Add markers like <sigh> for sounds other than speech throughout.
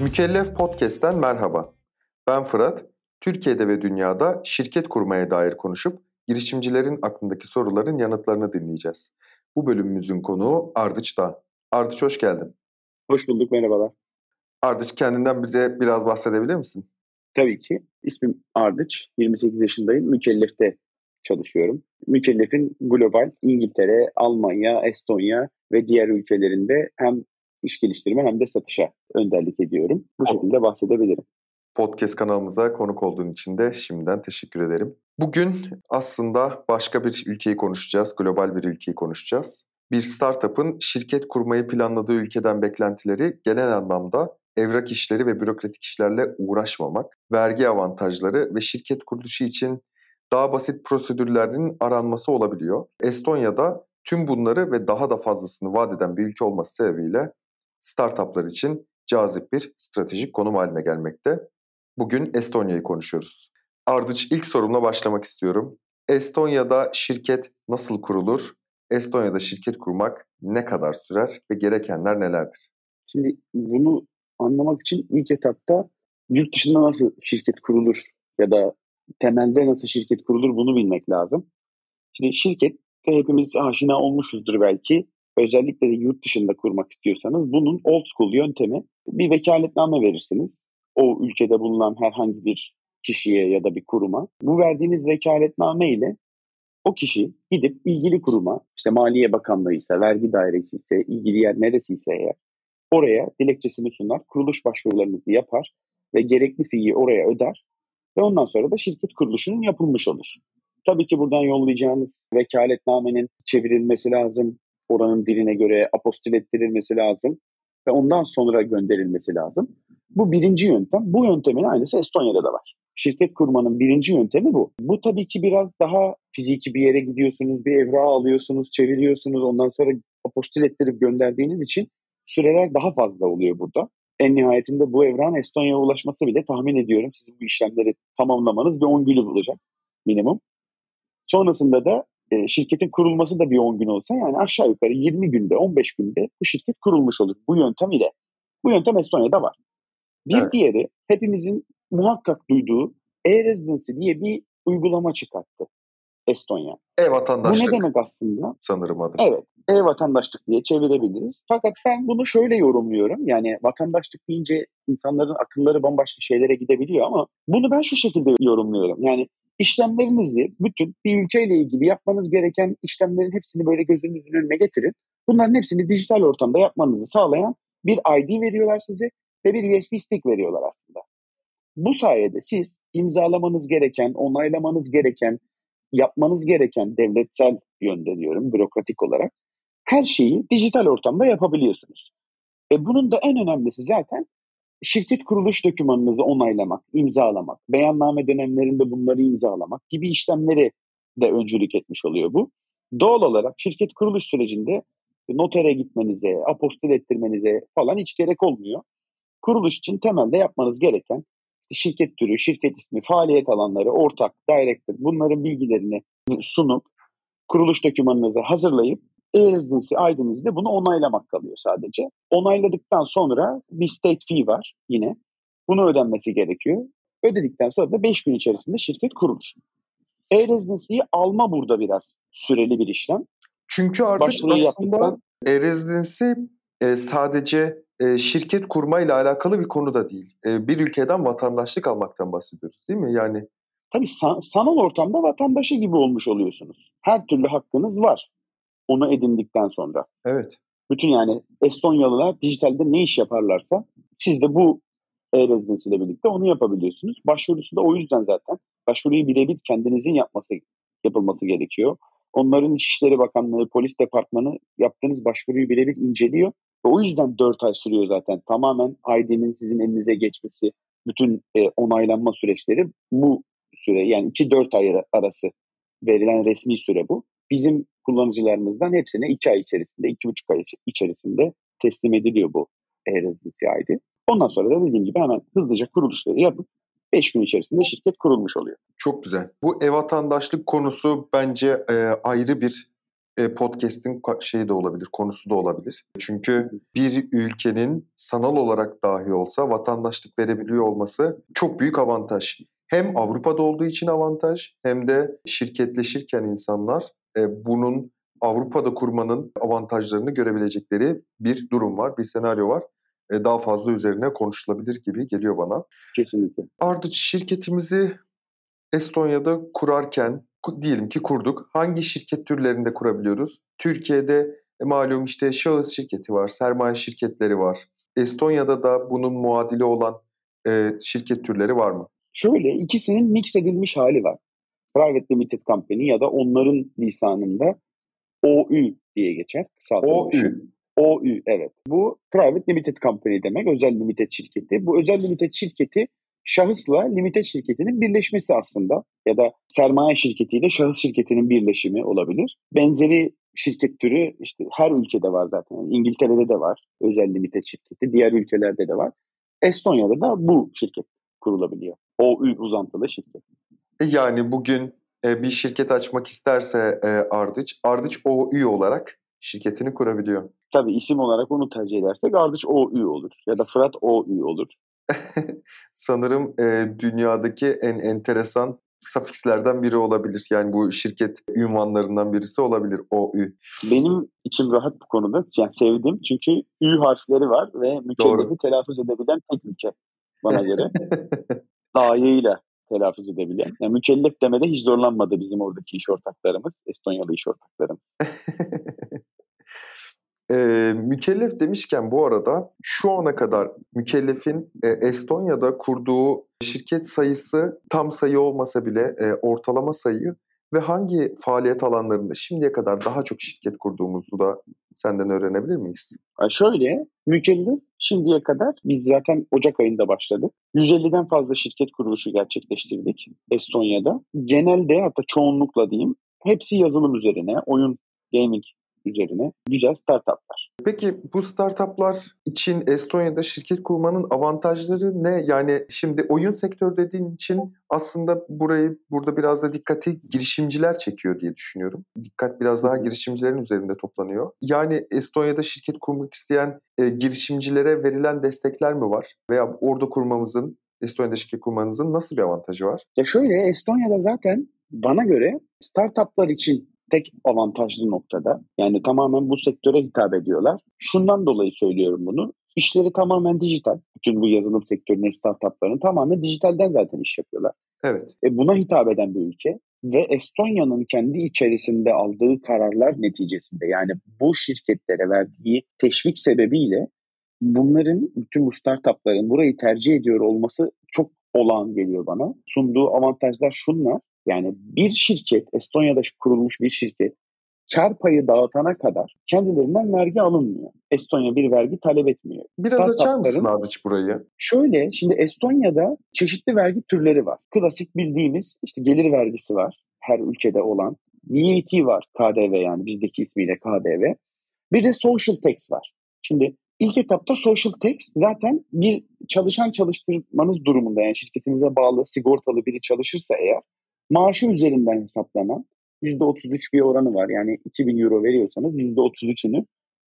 Mükellef Podcast'ten merhaba. Ben Fırat. Türkiye'de ve dünyada şirket kurmaya dair konuşup girişimcilerin aklındaki soruların yanıtlarını dinleyeceğiz. Bu bölümümüzün konuğu Ardıç Dağ. Ardıç hoş geldin. Hoş bulduk, merhabalar. Ardıç kendinden bize biraz bahsedebilir misin? Tabii ki. İsmim Ardıç, 28 yaşındayım. Mükellef'te çalışıyorum. Mükellef'in global İngiltere, Almanya, Estonya ve diğer ülkelerinde hem iş geliştirme hem de satışa önderlik ediyorum. Bu şekilde bahsedebilirim. Podcast kanalımıza konuk olduğun için de şimdiden teşekkür ederim. Bugün aslında başka bir ülkeyi konuşacağız, global bir ülkeyi konuşacağız. Bir startup'ın şirket kurmayı planladığı ülkeden beklentileri genel anlamda evrak işleri ve bürokratik işlerle uğraşmamak, vergi avantajları ve şirket kuruluşu için daha basit prosedürlerin aranması olabiliyor. Estonya'da tüm bunları ve daha da fazlasını vaat eden bir ülke olması sebebiyle startuplar için cazip bir stratejik konum haline gelmekte. Bugün Estonya'yı konuşuyoruz. Ardıç ilk sorumla başlamak istiyorum. Estonya'da şirket nasıl kurulur? Estonya'da şirket kurmak ne kadar sürer ve gerekenler nelerdir? Şimdi bunu anlamak için ilk etapta yurt dışında nasıl şirket kurulur ya da temelde nasıl şirket kurulur bunu bilmek lazım. Şimdi şirket hepimiz aşina olmuşuzdur belki. Özellikle de yurt dışında kurmak istiyorsanız bunun old school yöntemi bir vekaletname verirsiniz. O ülkede bulunan herhangi bir kişiye ya da bir kuruma. Bu verdiğiniz vekaletname ile o kişi gidip ilgili kuruma, işte Maliye Bakanlığı ise, vergi dairesi ise, ilgili yer neresiyse eğer, oraya dilekçesini sunar, kuruluş başvurularınızı yapar ve gerekli fiyi oraya öder ve ondan sonra da şirket kuruluşunun yapılmış olur. Tabii ki buradan yollayacağınız vekaletnamenin çevrilmesi lazım, oranın diline göre apostil ettirilmesi lazım ve ondan sonra gönderilmesi lazım. Bu birinci yöntem. Bu yöntemin aynısı Estonya'da da var. Şirket kurmanın birinci yöntemi bu. Bu tabii ki biraz daha fiziki bir yere gidiyorsunuz, bir evrağı alıyorsunuz, çeviriyorsunuz, ondan sonra apostil ettirip gönderdiğiniz için süreler daha fazla oluyor burada. En nihayetinde bu evran Estonya'ya ulaşması bile tahmin ediyorum sizin bu işlemleri tamamlamanız bir 10 günü bulacak minimum. Sonrasında da e, şirketin kurulması da bir 10 gün olsa yani aşağı yukarı 20 günde 15 günde bu şirket kurulmuş olur bu yöntem ile. Bu yöntem Estonya'da var. Bir evet. diğeri hepimizin muhakkak duyduğu e-residency diye bir uygulama çıkarttı Estonya. E-vatandaşlık. Bu ne demek aslında? Sanırım adı. Evet. E-vatandaşlık diye çevirebiliriz. Fakat ben bunu şöyle yorumluyorum. Yani vatandaşlık deyince insanların akılları bambaşka şeylere gidebiliyor ama bunu ben şu şekilde yorumluyorum. Yani işlemlerinizi bütün bir ülkeyle ilgili yapmanız gereken işlemlerin hepsini böyle gözünüzün önüne getirin. Bunların hepsini dijital ortamda yapmanızı sağlayan bir ID veriyorlar size ve bir USB stick veriyorlar aslında. Bu sayede siz imzalamanız gereken, onaylamanız gereken, yapmanız gereken devletsel yönde diyorum bürokratik olarak her şeyi dijital ortamda yapabiliyorsunuz. E bunun da en önemlisi zaten şirket kuruluş dokümanınızı onaylamak, imzalamak, beyanname dönemlerinde bunları imzalamak gibi işlemleri de öncülük etmiş oluyor bu. Doğal olarak şirket kuruluş sürecinde notere gitmenize, apostil ettirmenize falan hiç gerek olmuyor. Kuruluş için temelde yapmanız gereken şirket türü, şirket ismi, faaliyet alanları, ortak, director bunların bilgilerini sunup kuruluş dokümanınızı hazırlayıp e-residency ID'nizde bunu onaylamak kalıyor sadece. Onayladıktan sonra bir state fee var yine. Bunu ödenmesi gerekiyor. Ödedikten sonra da 5 gün içerisinde şirket kurulur. E-residency'yi alma burada biraz süreli bir işlem. Çünkü artık Başvuruyu aslında yaptıktan... e-residency e, sadece e, şirket kurmayla alakalı bir konu da değil. E, bir ülkeden vatandaşlık almaktan bahsediyoruz değil mi? Yani Tabii san, sanal ortamda vatandaşı gibi olmuş oluyorsunuz. Her türlü hakkınız var onu edindikten sonra. Evet. Bütün yani Estonyalılar dijitalde ne iş yaparlarsa siz de bu e-rezidensi ile birlikte onu yapabiliyorsunuz. Başvurusu da o yüzden zaten. Başvuruyu birebir kendinizin yapması yapılması gerekiyor. Onların İçişleri Bakanlığı, Polis Departmanı yaptığınız başvuruyu birebir inceliyor. Ve o yüzden 4 ay sürüyor zaten. Tamamen ID'nin sizin elinize geçmesi, bütün e, onaylanma süreçleri bu süre yani 2-4 ay arası verilen resmi süre bu. Bizim kullanıcılarımızdan hepsine 2 ay içerisinde, 2,5 ay içerisinde teslim ediliyor bu e-residency ID. Ondan sonra da dediğim gibi hemen hızlıca kuruluşları yapıp 5 gün içerisinde şirket kurulmuş oluyor. Çok güzel. Bu ev vatandaşlık konusu bence e, ayrı bir e, podcast'in şeyi de olabilir, konusu da olabilir. Çünkü bir ülkenin sanal olarak dahi olsa vatandaşlık verebiliyor olması çok büyük avantaj. Hem Avrupa'da olduğu için avantaj hem de şirketleşirken insanlar e, bunun Avrupa'da kurmanın avantajlarını görebilecekleri bir durum var, bir senaryo var. E, daha fazla üzerine konuşulabilir gibi geliyor bana. Kesinlikle. Ardıç şirketimizi Estonya'da kurarken diyelim ki kurduk. Hangi şirket türlerinde kurabiliyoruz? Türkiye'de e, malum işte şahıs şirketi var, sermaye şirketleri var. Estonya'da da bunun muadili olan e, şirket türleri var mı? Şöyle ikisinin mix edilmiş hali var. Private Limited Company ya da onların lisanında OÜ diye geçer. OÜ. OÜ evet. Bu Private Limited Company demek. Özel limited şirketi. Bu özel limited şirketi şahısla limited şirketinin birleşmesi aslında ya da sermaye şirketiyle şahıs şirketinin birleşimi olabilir. Benzeri şirket türü işte her ülkede var zaten. Yani İngiltere'de de var özel limited şirketi, diğer ülkelerde de var. Estonya'da da bu şirket kurulabiliyor. OÜ uzantılı şirket. Yani bugün e, bir şirket açmak isterse e, Ardıç, Ardıç OÜ olarak şirketini kurabiliyor. Tabii isim olarak onu tercih edersek Ardıç OÜ olur ya da Fırat OÜ olur. <laughs> Sanırım e, dünyadaki en enteresan safikslerden biri olabilir. Yani bu şirket ünvanlarından birisi olabilir OÜ. Benim içim rahat bu konuda. Yani sevdim çünkü Ü harfleri var ve mükellefi telaffuz edebilen tek ülke bana göre. <laughs> Layığıyla telaffuz edebilen. Yani mükellef demede hiç zorlanmadı bizim oradaki iş ortaklarımız, Estonyalı iş ortaklarımız. <laughs> E, mükellef demişken bu arada şu ana kadar mükellefin e, Estonya'da kurduğu şirket sayısı tam sayı olmasa bile e, ortalama sayı ve hangi faaliyet alanlarında şimdiye kadar daha çok şirket kurduğumuzu da senden öğrenebilir miyiz? Şöyle, mükellef şimdiye kadar biz zaten Ocak ayında başladık. 150'den fazla şirket kuruluşu gerçekleştirdik Estonya'da. Genelde hatta çoğunlukla diyeyim hepsi yazılım üzerine, oyun, gaming üzerine güzel startuplar. Peki bu startuplar için Estonya'da şirket kurmanın avantajları ne? Yani şimdi oyun sektör dediğin için aslında burayı burada biraz da dikkati girişimciler çekiyor diye düşünüyorum. Dikkat biraz daha girişimcilerin üzerinde toplanıyor. Yani Estonya'da şirket kurmak isteyen e, girişimcilere verilen destekler mi var? Veya orada kurmamızın Estonya'da şirket kurmanızın nasıl bir avantajı var? Ya şöyle Estonya'da zaten bana göre startuplar için tek avantajlı noktada. Yani tamamen bu sektöre hitap ediyorlar. Şundan dolayı söylüyorum bunu. İşleri tamamen dijital. Bütün bu yazılım sektörünün startuplarının tamamen dijitalden zaten iş yapıyorlar. Evet. E buna hitap eden bir ülke ve Estonya'nın kendi içerisinde aldığı kararlar neticesinde yani bu şirketlere verdiği teşvik sebebiyle bunların bütün bu startupların burayı tercih ediyor olması çok olağan geliyor bana. Sunduğu avantajlar şunlar. Yani bir şirket, Estonya'da kurulmuş bir şirket kar payı dağıtana kadar kendilerinden vergi alınmıyor. Estonya bir vergi talep etmiyor. Biraz açar mısın Ardıç burayı? Şöyle, şimdi Estonya'da çeşitli vergi türleri var. Klasik bildiğimiz işte gelir vergisi var her ülkede olan. VAT var, KDV yani bizdeki ismiyle KDV. Bir de social tax var. Şimdi ilk etapta social tax zaten bir çalışan çalıştırmanız durumunda yani şirketinize bağlı sigortalı biri çalışırsa eğer maaşı üzerinden hesaplanan %33 bir oranı var. Yani 2000 euro veriyorsanız %33'ünü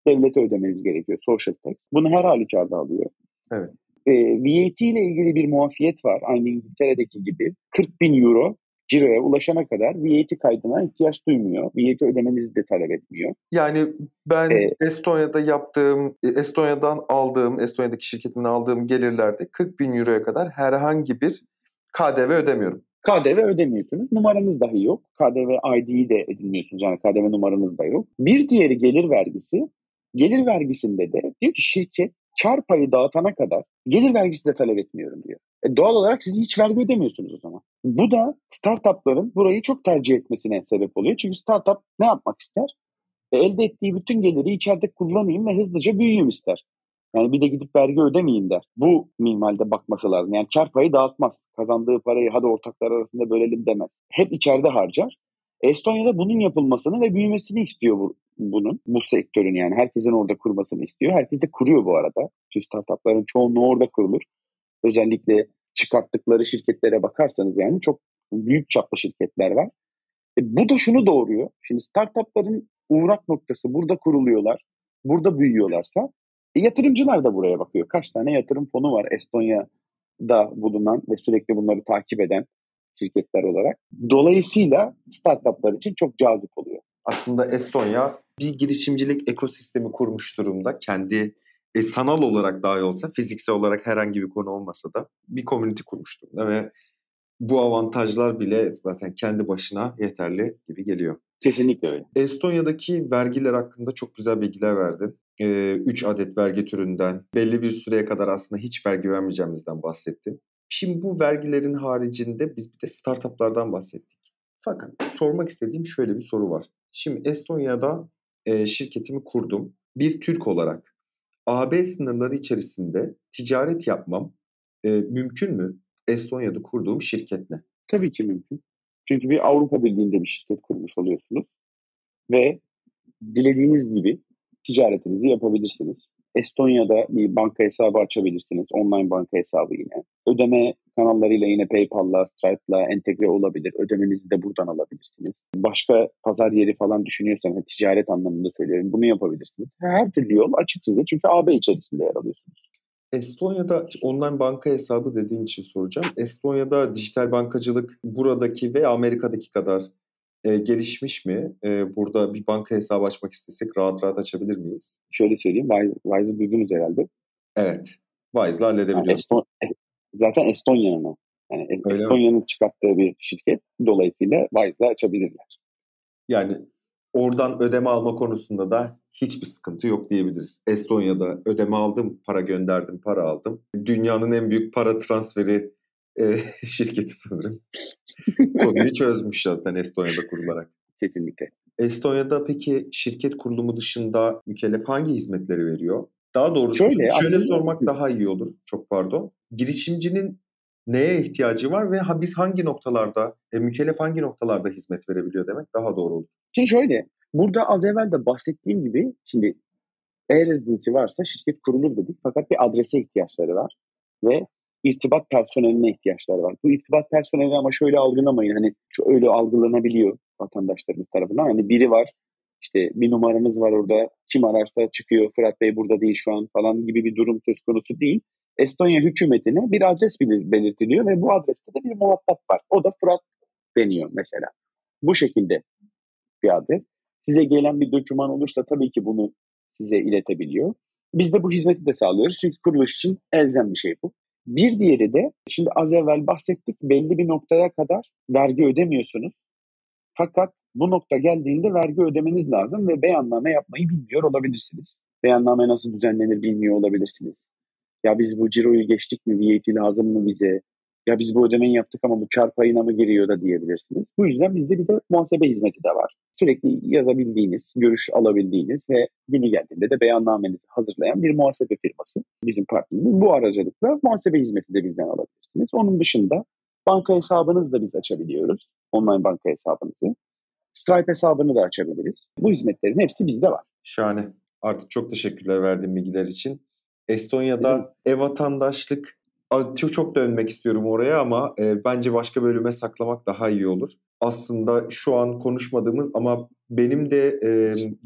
devlete ödemeniz gerekiyor. Social tax. Bunu her halükarda alıyor. Evet. E, VAT ile ilgili bir muafiyet var. Aynı İngiltere'deki gibi. 40 bin euro ciroya ulaşana kadar VAT kaydına ihtiyaç duymuyor. VAT ödemenizi de talep etmiyor. Yani ben ee, Estonya'da yaptığım, Estonya'dan aldığım, Estonya'daki şirketimin aldığım gelirlerde 40 bin euroya kadar herhangi bir KDV ödemiyorum. KDV ödemiyorsunuz. Numaranız dahi yok. KDV ID'yi de edinmiyorsunuz. Yani KDV numaranız da yok. Bir diğeri gelir vergisi. Gelir vergisinde de diyor ki şirket kar payı dağıtana kadar gelir vergisi de talep etmiyorum diyor. E doğal olarak siz hiç vergi ödemiyorsunuz o zaman. Bu da startupların burayı çok tercih etmesine sebep oluyor. Çünkü startup ne yapmak ister? E elde ettiği bütün geliri içeride kullanayım ve hızlıca büyüyeyim ister. Yani bir de gidip vergi ödemeyin der. Bu minvalde bakması lazım. Yani kar payı dağıtmaz. Kazandığı parayı hadi ortaklar arasında bölelim demez. Hep içeride harcar. Estonya'da bunun yapılmasını ve büyümesini istiyor bu, bunun. Bu sektörün yani. Herkesin orada kurmasını istiyor. Herkes de kuruyor bu arada. Şu startupların çoğunluğu orada kurulur. Özellikle çıkarttıkları şirketlere bakarsanız yani çok büyük çaplı şirketler var. E, bu da şunu doğuruyor. Şimdi startupların uğrak noktası burada kuruluyorlar, burada büyüyorlarsa e, yatırımcılar da buraya bakıyor. Kaç tane yatırım fonu var Estonya'da bulunan ve sürekli bunları takip eden şirketler olarak. Dolayısıyla startuplar için çok cazip oluyor. Aslında Estonya bir girişimcilik ekosistemi kurmuş durumda. Kendi e, sanal olarak dahi olsa fiziksel olarak herhangi bir konu olmasa da bir community kurmuş durumda ve bu avantajlar bile zaten kendi başına yeterli gibi geliyor. Kesinlikle öyle. Estonya'daki vergiler hakkında çok güzel bilgiler verdin. 3 ee, adet vergi türünden belli bir süreye kadar aslında hiç vergi vermeyeceğimizden bahsettin. Şimdi bu vergilerin haricinde biz bir de startuplardan bahsettik. Fakat sormak istediğim şöyle bir soru var. Şimdi Estonya'da şirketimi kurdum. Bir Türk olarak AB sınırları içerisinde ticaret yapmam mümkün mü? Estonya'da kurduğum şirketle. Tabii ki mümkün. Çünkü bir Avrupa Birliği'nde bir şirket kurmuş oluyorsunuz. Ve dilediğiniz gibi ticaretinizi yapabilirsiniz. Estonya'da bir banka hesabı açabilirsiniz. Online banka hesabı yine. Ödeme kanallarıyla yine PayPal'la, Stripe'la entegre olabilir. Ödemenizi de buradan alabilirsiniz. Başka pazar yeri falan düşünüyorsanız, ticaret anlamında söylüyorum, bunu yapabilirsiniz. Her türlü yol açık size çünkü AB içerisinde yer alıyorsunuz. Estonya'da online banka hesabı dediğin için soracağım. Estonya'da dijital bankacılık buradaki ve Amerika'daki kadar e, gelişmiş mi? E, burada bir banka hesabı açmak istesek rahat rahat açabilir miyiz? Şöyle söyleyeyim, Wise'ı duydunuz herhalde. Evet, Wise'la halledebiliyoruz. Yani Eston, <laughs> zaten Estonya'nın o. Yani Estonya'nın çıkarttığı bir şirket. Dolayısıyla Wise'la açabilirler. Yani oradan ödeme alma konusunda da hiçbir sıkıntı yok diyebiliriz. Estonya'da ödeme aldım, para gönderdim, para aldım. Dünyanın en büyük para transferi e, <laughs> şirketi sanırım. Konuyu çözmüş zaten Estonya'da kurularak. Kesinlikle. Estonya'da peki şirket kurulumu dışında mükellef hangi hizmetleri veriyor? Daha doğrusu şöyle, şöyle aslında... sormak daha iyi olur. Çok pardon. Girişimcinin neye ihtiyacı var ve ha, biz hangi noktalarda, e, mükellef hangi noktalarda hizmet verebiliyor demek daha doğru olur. Şimdi şöyle, burada az evvel de bahsettiğim gibi şimdi e-residency varsa şirket kurulur dedik fakat bir adrese ihtiyaçları var ve irtibat personeline ihtiyaçları var. Bu irtibat personeli ama şöyle algılamayın hani öyle algılanabiliyor vatandaşlarımız tarafından. Hani biri var işte bir numaramız var orada kim ararsa çıkıyor Fırat Bey burada değil şu an falan gibi bir durum söz konusu değil. Estonya hükümetine bir adres belirtiliyor ve bu adreste de bir muhatap var. O da Fırat deniyor mesela. Bu şekilde bir adres. Size gelen bir doküman olursa tabii ki bunu size iletebiliyor. Biz de bu hizmeti de sağlıyoruz. Çünkü kuruluş için elzem bir şey bu. Bir diğeri de şimdi az evvel bahsettik belli bir noktaya kadar vergi ödemiyorsunuz. Fakat bu nokta geldiğinde vergi ödemeniz lazım ve beyanname yapmayı bilmiyor olabilirsiniz. Beyanname nasıl düzenlenir bilmiyor olabilirsiniz. Ya biz bu ciroyu geçtik mi, VAT lazım mı bize? Ya biz bu ödemeyi yaptık ama bu kar payına mı giriyor da diyebilirsiniz. Bu yüzden bizde bir de muhasebe hizmeti de var. Sürekli yazabildiğiniz, görüş alabildiğiniz ve günü geldiğinde de beyannamenizi hazırlayan bir muhasebe firması bizim partnerimiz. Bu aracılıkla muhasebe hizmeti de bizden alabilirsiniz. Onun dışında banka hesabınızı da biz açabiliyoruz. Online banka hesabınızı. Stripe hesabını da açabiliriz. Bu hizmetlerin hepsi bizde var. Şahane. Artık çok teşekkürler verdiğin bilgiler için. Estonya'da e-vatandaşlık çok çok dönmek istiyorum oraya ama e, bence başka bölüme saklamak daha iyi olur. Aslında şu an konuşmadığımız ama benim de e,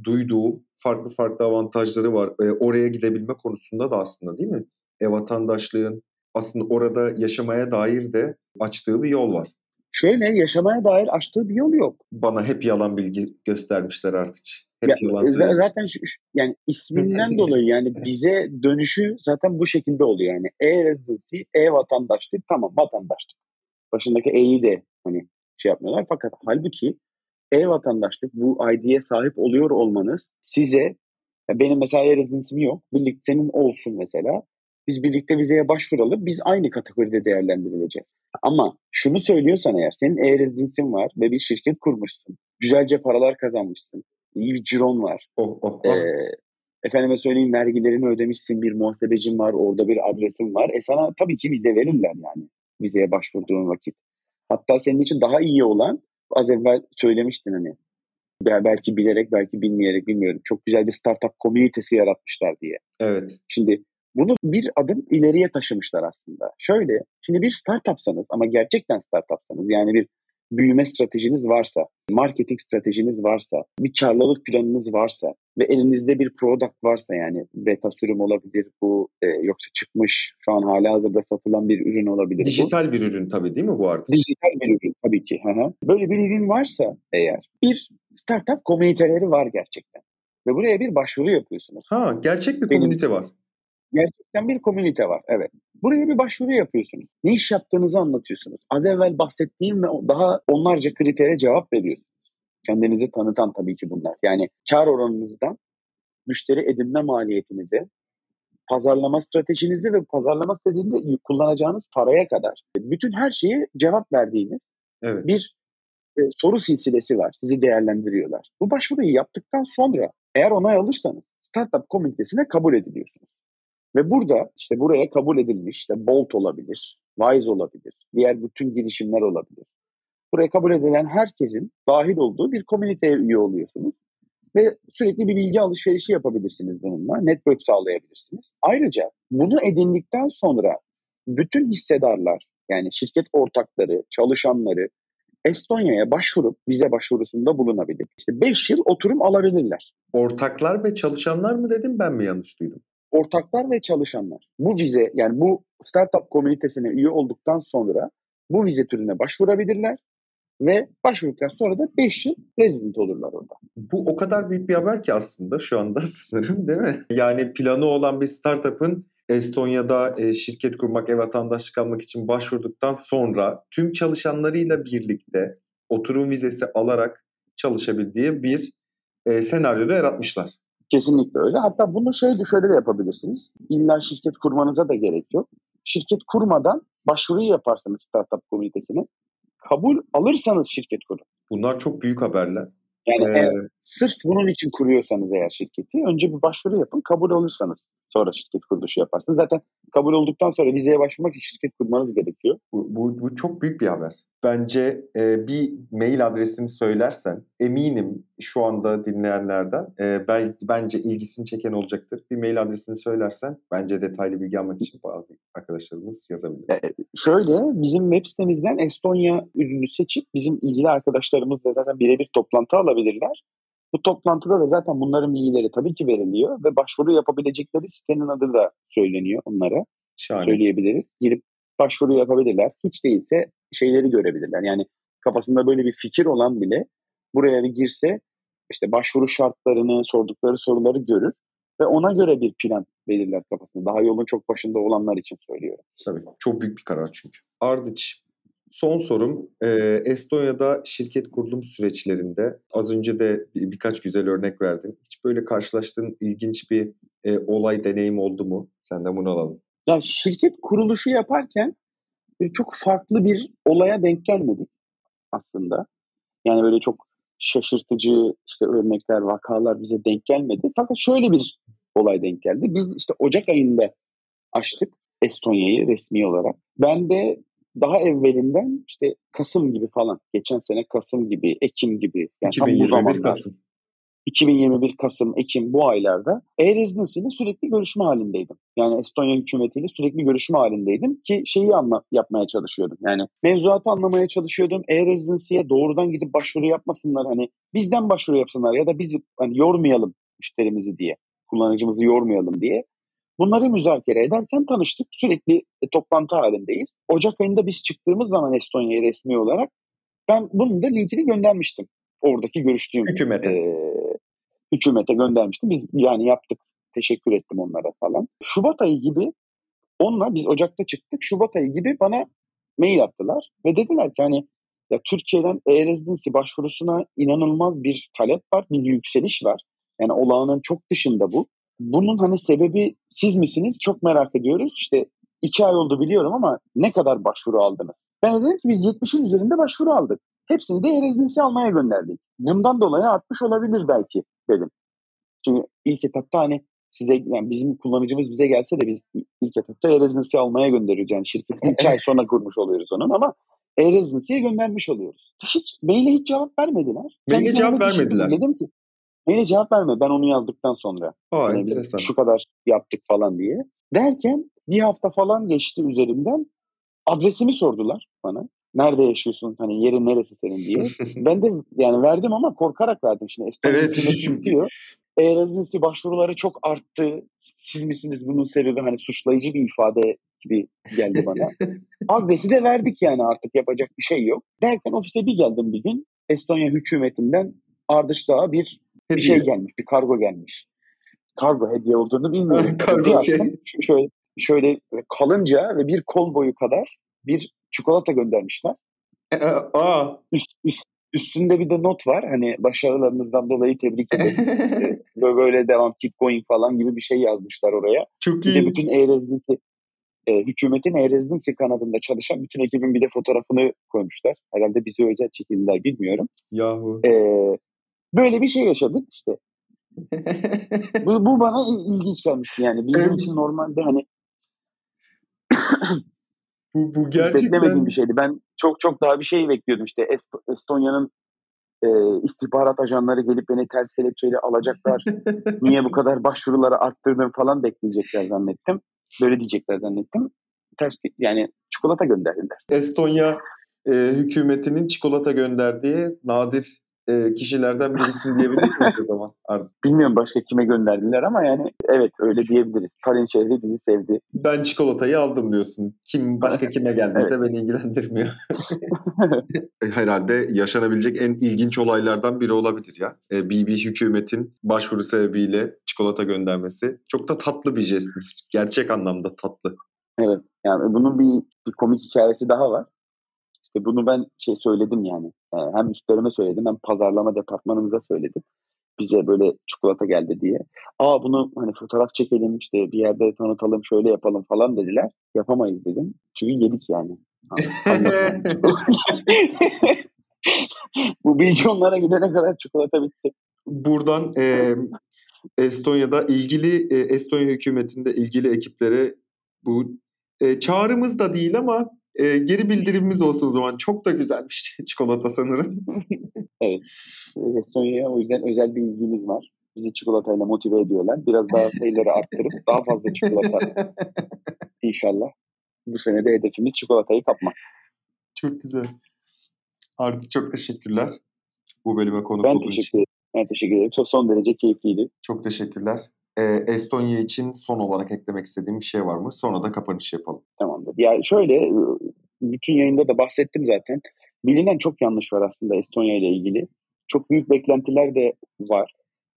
duyduğum farklı farklı avantajları var. E, oraya gidebilme konusunda da aslında değil mi? E-vatandaşlığın aslında orada yaşamaya dair de açtığı bir yol var. Şöyle yaşamaya dair açtığı bir yol yok. Bana hep yalan bilgi göstermişler artık. Hep ya, yalan zaten şu, yani isminden dolayı yani bize dönüşü zaten bu şekilde oluyor yani. E-residency, e-vatandaşlık tamam vatandaşlık. Başındaki E'yi de hani şey yapmıyorlar fakat halbuki e-vatandaşlık bu ID'ye sahip oluyor olmanız size benim mesela e-residency'm yok. Birlikte senin olsun mesela. Biz birlikte vizeye başvuralım. Biz aynı kategoride değerlendirileceğiz. Ama şunu söylüyorsan eğer senin e-residency'in var ve bir şirket kurmuşsun. Güzelce paralar kazanmışsın. İyi bir ciron var. Oh, oh, oh. Ee, efendime söyleyeyim vergilerini ödemişsin. Bir muhasebecin var. Orada bir adresin var. E sana tabii ki vize verirler yani. Vizeye başvurduğun vakit. Hatta senin için daha iyi olan az evvel söylemiştin hani belki bilerek belki bilmeyerek bilmiyorum. Çok güzel bir startup komünitesi yaratmışlar diye. Evet. Şimdi bunu bir adım ileriye taşımışlar aslında. Şöyle, şimdi bir startupsanız ama gerçekten startupsanız yani bir büyüme stratejiniz varsa, marketing stratejiniz varsa, bir karlılık planınız varsa ve elinizde bir product varsa yani beta sürüm olabilir bu e, yoksa çıkmış şu an hala hazırda satılan bir ürün olabilir. Dijital bu. bir ürün tabii değil mi bu arada? Dijital bir ürün tabii ki. Hı hı. Böyle bir ürün varsa eğer bir startup komüniteleri var gerçekten. Ve buraya bir başvuru yapıyorsunuz. Ha gerçek bir Benim- komünite var. Gerçekten bir komünite var. Evet. Buraya bir başvuru yapıyorsunuz. Ne iş yaptığınızı anlatıyorsunuz. Az evvel bahsettiğim ve daha onlarca kritere cevap veriyorsunuz. Kendinizi tanıtan tabii ki bunlar. Yani kar oranınızdan müşteri edinme maliyetinize, pazarlama stratejinizi ve pazarlama stratejinde kullanacağınız paraya kadar bütün her şeye cevap verdiğiniz Evet. bir e, soru silsilesi var. Sizi değerlendiriyorlar. Bu başvuruyu yaptıktan sonra eğer onay alırsanız startup komünitesine kabul ediliyorsunuz. Ve burada işte buraya kabul edilmiş işte Bolt olabilir, Wise olabilir, diğer bütün girişimler olabilir. Buraya kabul edilen herkesin dahil olduğu bir komüniteye üye oluyorsunuz. Ve sürekli bir bilgi alışverişi yapabilirsiniz bununla. Network sağlayabilirsiniz. Ayrıca bunu edindikten sonra bütün hissedarlar yani şirket ortakları, çalışanları Estonya'ya başvurup vize başvurusunda bulunabilir. İşte 5 yıl oturum alabilirler. Ortaklar ve çalışanlar mı dedim ben mi yanlış duydum? Ortaklar ve çalışanlar. Bu vize yani bu startup komünitesine üye olduktan sonra bu vize türüne başvurabilirler ve başvurduktan sonra da 5 yıl resident olurlar orada. Bu o kadar büyük bir haber ki aslında şu anda <laughs> sanırım değil mi? Yani planı olan bir startup'ın Estonya'da e, şirket kurmak, ev vatandaşlık almak için başvurduktan sonra tüm çalışanlarıyla birlikte oturum vizesi alarak çalışabildiği bir e, senaryoda yaratmışlar. Kesinlikle öyle. Hatta bunu şöyle, şöyle de yapabilirsiniz. İlla şirket kurmanıza da gerek yok. Şirket kurmadan başvuruyu yaparsanız startup komünitesine kabul alırsanız şirket kurun. Bunlar çok büyük haberler. Yani Ee, sırf bunun için kuruyorsanız eğer şirketi önce bir başvuru yapın kabul olursanız sonra şirket kuruluşu yaparsınız. Zaten kabul olduktan sonra vizeye başvurmak için şirket kurmanız gerekiyor. Bu, bu, bu çok büyük bir haber. Bence e, bir mail adresini söylersen eminim şu anda dinleyenlerden e, ben, bence ilgisini çeken olacaktır. Bir mail adresini söylersen bence detaylı bilgi almak için bazı arkadaşlarımız yazabilir. Ee, şöyle bizim web sitemizden Estonya ürünü seçip bizim ilgili arkadaşlarımızla zaten birebir toplantı alabilirler. Bu toplantıda da zaten bunların bilgileri tabii ki veriliyor ve başvuru yapabilecekleri sitenin adı da söyleniyor onlara. Şahane. söyleyebiliriz. Girip başvuru yapabilirler. Hiç değilse şeyleri görebilirler. Yani kafasında böyle bir fikir olan bile buraya bir girse işte başvuru şartlarını, sordukları soruları görür ve ona göre bir plan belirler kafasında. Daha yolun çok başında olanlar için söylüyorum. Tabii çok büyük bir karar çünkü. Ardıç son sorum e, Estonya'da şirket kurulum süreçlerinde az önce de bir, birkaç güzel örnek verdin. Hiç böyle karşılaştığın ilginç bir e, olay deneyim oldu mu? Senden bunu alalım. Ya şirket kuruluşu yaparken e, çok farklı bir olaya denk gelmedik aslında. Yani böyle çok şaşırtıcı işte örnekler, vakalar bize denk gelmedi. Fakat şöyle bir olay denk geldi. Biz işte Ocak ayında açtık Estonya'yı resmi olarak. Ben de daha evvelinden işte Kasım gibi falan, geçen sene Kasım gibi, Ekim gibi, yani tam bu 2021 zamanlar, Kasım. 2021 Kasım, Ekim bu aylarda e-residency ile sürekli görüşme halindeydim. Yani Estonya hükümetiyle sürekli görüşme halindeydim ki şeyi anla, yapmaya çalışıyordum. Yani mevzuatı anlamaya çalışıyordum. E-residency'ye doğrudan gidip başvuru yapmasınlar. Hani bizden başvuru yapsınlar ya da biz hani yormayalım müşterimizi diye, kullanıcımızı yormayalım diye. Bunları müzakere ederken tanıştık. Sürekli e, toplantı halindeyiz. Ocak ayında biz çıktığımız zaman Estonya'ya resmi olarak ben bunun da linkini göndermiştim. Oradaki görüştüğüm Hükümete. e, hükümete göndermiştim. Biz yani yaptık. Teşekkür ettim onlara falan. Şubat ayı gibi onunla biz Ocak'ta çıktık. Şubat ayı gibi bana mail attılar ve dediler ki hani ya Türkiye'den e-residency başvurusuna inanılmaz bir talep var, bir yükseliş var. Yani olağanın çok dışında bu. Bunun hani sebebi siz misiniz? Çok merak ediyoruz. İşte iki ay oldu biliyorum ama ne kadar başvuru aldınız? Ben de dedim ki biz 70'in üzerinde başvuru aldık. Hepsini de e-residency almaya gönderdik. Bundan dolayı artmış olabilir belki dedim. Çünkü ilk etapta hani size yani bizim kullanıcımız bize gelse de biz ilk etapta e-residency almaya gönderiyoruz. Yani şirketi iki ay sonra kurmuş oluyoruz onun ama e-residency'ye göndermiş oluyoruz. Hiç maile hiç cevap vermediler. Maile cevap vermediler. Dedim ki maile cevap verme ben onu yazdıktan sonra. Aa, Hani biz şu kadar yaptık falan diye. Derken bir hafta falan geçti üzerimden. Adresimi sordular bana. nerede yaşıyorsun hani yerin neresi senin diye. <laughs> Ben de yani verdim ama korkarak verdim şimdi. Evet. hükümeti istiyor. E-rezidency başvuruları çok arttı. Siz misiniz bunun sebebi hani suçlayıcı bir ifade gibi geldi bana. <laughs> Adresi de verdik yani artık yapacak bir şey yok. Derken ofise bir geldim bir gün. Estonya hükümetinden ardışlığa bir, bir şey gelmiş, bir kargo gelmiş. Kargo hediye olduğunu bilmiyorum. <laughs> Kargo bir şey. şöyle, şöyle kalınca ve bir kol boyu kadar bir çikolata göndermişler. Aa. Üst, üst, üstünde bir de not var. Hani başarılarınızdan dolayı tebrik ederiz. İşte <laughs> böyle, devam, keep going falan gibi bir şey yazmışlar oraya. Çok Bir de iyi. bütün e-rezidency, e, hükümetin e-rezidency kanadında çalışan bütün ekibin bir de fotoğrafını koymuşlar. Herhalde bize özel çekildiler bilmiyorum. Yahu. E, böyle bir şey yaşadık işte. <laughs> Bu, bu bana il- ilginç gelmişti yani. Bizim Evet. için normalde hani bu, bu gerçekten beklemediğim bir şeydi. Ben çok çok daha bir şey bekliyordum işte. Est- Estonya'nın e, istihbarat ajanları gelip beni ters kelepçeyle alacaklar. <laughs> Niye bu kadar başvuruları arttırdın falan bekleyecekler zannettim. Böyle diyecekler zannettim. Ters yani çikolata gönderdiler. Estonya e, hükümetinin çikolata gönderdiği nadir e, kişilerden birisin diyebilir miyiz o zaman? <laughs> Bilmiyorum başka kime gönderdiler ama yani evet öyle diyebiliriz. Tallinn şehri bizi sevdi. Ben çikolatayı aldım diyorsun. Kim başka <laughs> kime geldiyse beni ilgilendirmiyor. <laughs> E, Herhalde yaşanabilecek en ilginç olaylardan biri olabilir ya. E, bir hükümetin başvuru sebebiyle çikolata göndermesi. Çok da tatlı bir jestmiş. Gerçek anlamda tatlı. Evet. Yani bunun bir, bir komik hikayesi daha var. İşte bunu ben şey söyledim yani. Ee, hem üstlerime söyledim hem pazarlama departmanımıza söyledim. Bize böyle çikolata geldi diye. Aa bunu hani fotoğraf çekelim işte bir yerde tanıtalım şöyle yapalım falan dediler. Yapamayız dedim. Çünkü yedik yani. <laughs> Bu bilgi onlara gidene kadar çikolata bitti. Buradan e, Estonya'da ilgili e, Estonya hükümetinde ilgili ekiplere bu e, çağrımız da değil ama e, geri bildirimimiz olsun o zaman. Çok da güzelmiş <laughs> çikolata sanırım. <laughs> Estonya'ya o yüzden özel bir ilgimiz var. Bizi çikolatayla motive ediyorlar. Biraz daha sayıları arttırıp daha fazla çikolata <laughs> inşallah. Bu sene de hedefimiz çikolatayı kapmak. Çok güzel. Artık çok teşekkürler bu bölüme konuk Ben olduğun için. Ben teşekkür ederim. Çok son derece keyifliydi. Çok teşekkürler. E, Estonya için son olarak eklemek istediğim bir şey var mı? Sonra da kapanış yapalım. Tamamdır. Ya şöyle bütün yayında da bahsettim zaten. Bilinen çok yanlış var aslında Estonya ile ilgili. Çok büyük beklentiler de var.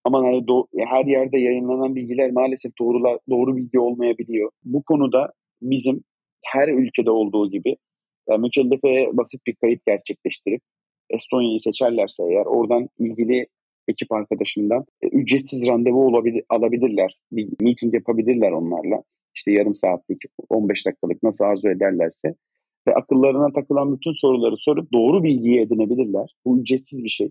Ama hani do- her yerde yayınlanan bilgiler maalesef doğru doğru bilgi olmayabiliyor. Bu konuda bizim her ülkede olduğu gibi yani mükellefeye basit bir kayıt gerçekleştirip Estonya'yı seçerlerse eğer oradan ilgili ekip arkadaşından e, ücretsiz randevu olabilir, alabilirler. Bir meeting yapabilirler onlarla. İşte yarım saatlik, 15 dakikalık nasıl arzu ederlerse ve akıllarına takılan bütün soruları sorup doğru bilgiyi edinebilirler. Bu ücretsiz bir şey.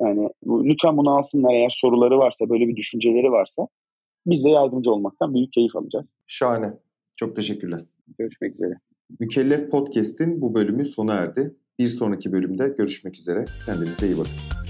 Yani bu, lütfen bunu alsınlar eğer soruları varsa, böyle bir düşünceleri varsa biz de yardımcı olmaktan büyük keyif alacağız. Şahane. Çok teşekkürler. Görüşmek üzere. Mükellef Podcast'in bu bölümü sona erdi. Bir sonraki bölümde görüşmek üzere. Kendinize iyi bakın.